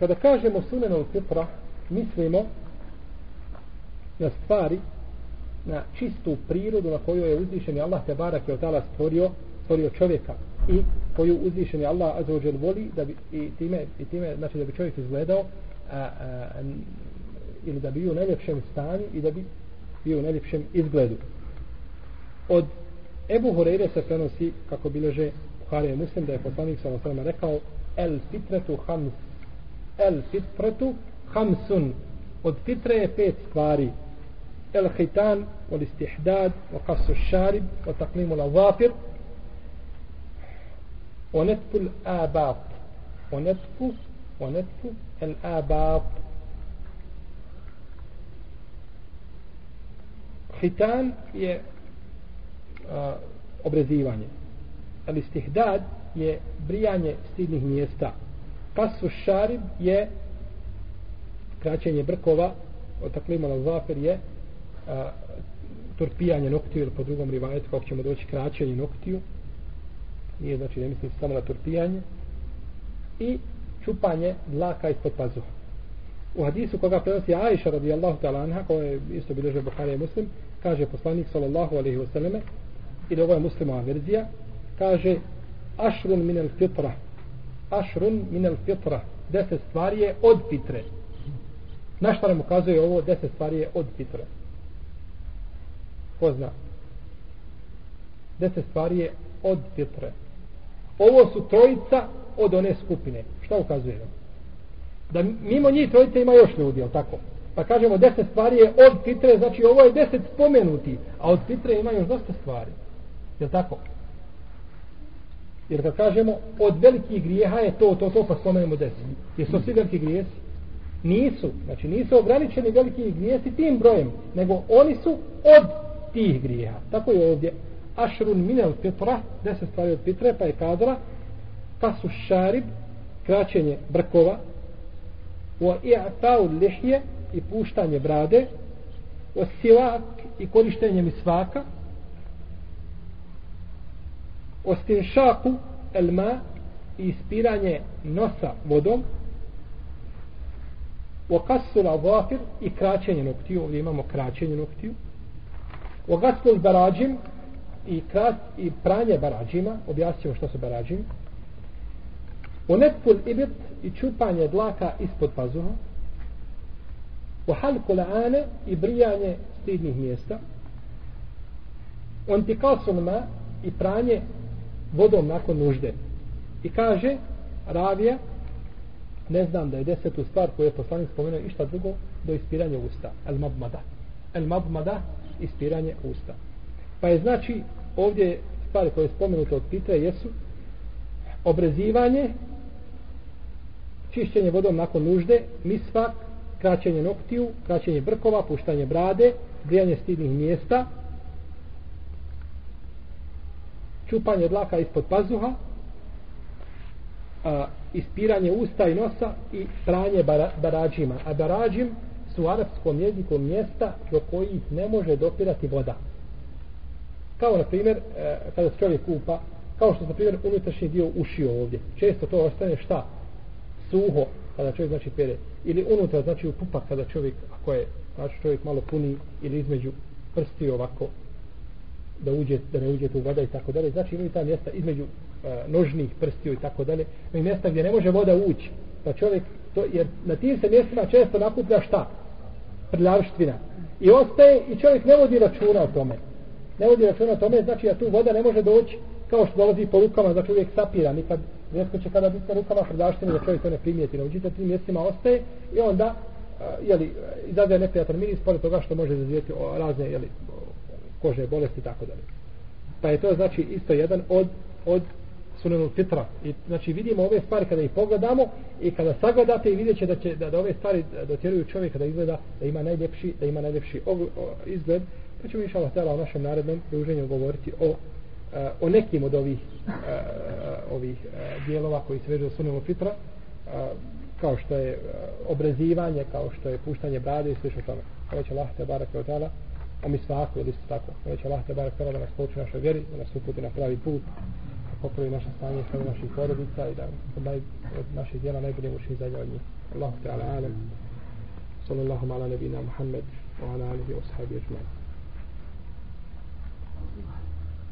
Kada kažemo sunenu fitra, mislimo na stvari, na čistu prirodu na kojoj je uzvišen Allah te barak je od stvorio, stvorio čovjeka i koju uzvišen Allah azzawajal voli da bi, i time, i time znači da bi čovjek izgledao a, a, ili da bi bio u najljepšem stanju i da bi bio u najljepšem izgledu. Od Ebu Horeire se prenosi kako bileže Buhari Muslim da je poslanik sa osvrame rekao el fitretu hams el fitretu hamsun. Od fitre je pet stvari. El hitan od istihdad o kasu šarib o taklimu la zafir o netpu l-abat. o netfu o netpu l-abat. hitan je a, obrezivanje. Al istihdad je brijanje stidnih mjesta kasu šarib je kraćenje brkova od taklima zafer je a, turpijanje noktiju ili po drugom rivajetu kako ćemo doći kraćenje noktiju. Nije znači ne mislim samo na turpijanje. I čupanje dlaka ispod pazuha. U hadisu koga prenosi Aisha radijallahu ta'ala anha koja je isto bilože Buhari muslim kaže poslanik sallallahu alaihi wasallam ili ovo je muslimova verzija kaže ašrun minel fitra ašrun minel fitra deset stvari je od fitre. Na šta nam ukazuje ovo deset stvari je od fitre? Ko zna? Deset stvari je od fitre. Ovo su trojica od one skupine. Šta ukazuje nam? Da mimo njih trojice ima još ljudi, ali tako? Pa kažemo deset stvari je od fitre, znači ovo je deset spomenuti, a od fitre ima još dosta stvari. Je tako? Jer kad kažemo od velikih grijeha je to, to, to, pa spomenemo deset. Jesu svi veliki grijesi? Nisu. Znači nisu ograničeni veliki grijesi tim brojem, nego oni su od tih grijeha. Tako je ovdje. Ašrun minel fitra, deset stvari od fitre, pa je kadra, pa su šarib, kraćenje brkova, wa i'ta'u lihje i puštanje brade wa siwak i korištenje misvaka ostinšaku elma i ispiranje nosa vodom. Wa qassu al i kraćenje noktiju. Ovdje imamo kraćenje noktiju. Wa qassu al i, krat, i pranje barađima objasnimo što su barađim wa netful ibit i čupanje dlaka ispod pazuha. U halku laane i brijanje stidnih mjesta. On ti i pranje vodom nakon nužde. I kaže ravija ne znam da je desetu stvar koju je poslanik spomenuo išta drugo do ispiranja usta. El mabmada. El mabmada ispiranje usta. Pa je znači ovdje stvari koje je spomenuto od Petra jesu obrezivanje čišćenje vodom nakon nužde, misvak, kraćenje noktiju, kraćenje brkova, puštanje brade, grijanje stidnih mjesta, čupanje dlaka ispod pazuha, a, ispiranje usta i nosa i pranje bara, barađima. A barađim su u arapskom jeziku mjesta do kojih ne može dopirati voda. Kao na primjer, e, kada se čovjek kupa, kao što na primjer unutrašnji dio ušio ovdje. Često to ostane šta? suho kada čovjek znači pere ili unutra znači u pupak kada čovjek ako je znači čovjek malo puni ili između prsti ovako da uđe da ne uđe tu voda i tako dalje. Znači imaju ta mjesta između uh, nožnih prstiju i tako dalje. Imaju mjesta gdje ne može voda ući. Pa čovjek to jer na tim se mjestima često nakuplja šta? Prljavština. I ostaje i čovjek ne vodi računa o tome. Ne vodi računa o tome znači da tu voda ne može doći kao što dolazi po rukama znači uvijek sapira. Nikad Rijetko će kada biti na rukama prdaštine da čovjek to ne primijeti. Na uđite tim mjestima ostaje i onda e, jeli, izađe neprijatan miris pored toga što može zazivjeti razne jeli, kožne bolesti i tako dalje. Pa je to znači isto jedan od, od sunenu fitra. I, znači vidimo ove stvari kada ih pogledamo i kada sagledate i vidjet će da, će, da, da ove stvari dotjeruju čovjeka da izgleda da ima najljepši, da ima najljepši og, o, izgled. Pa ćemo inša Allah u našem narednom druženju govoriti o eh, o nekim od ovih eh, ovih eh, dijelova koji se vežu za sunnemu fitra kao što je obrezivanje, kao što je puštanje brade i slično tome. Hvala će Allah te barak od tala, a mi svaku ili isto tako. Ovo Allah te barak da nas pouči našoj vjeri, da nas uputi na pravi put. da popravi naše stanje sve naših porodica i da od, naj, od naših djela najbolje učini za od njih. Allahu te ala alem. Sallallahu ala nebina Muhammed wa ala alihi wa sahabi ajma'in.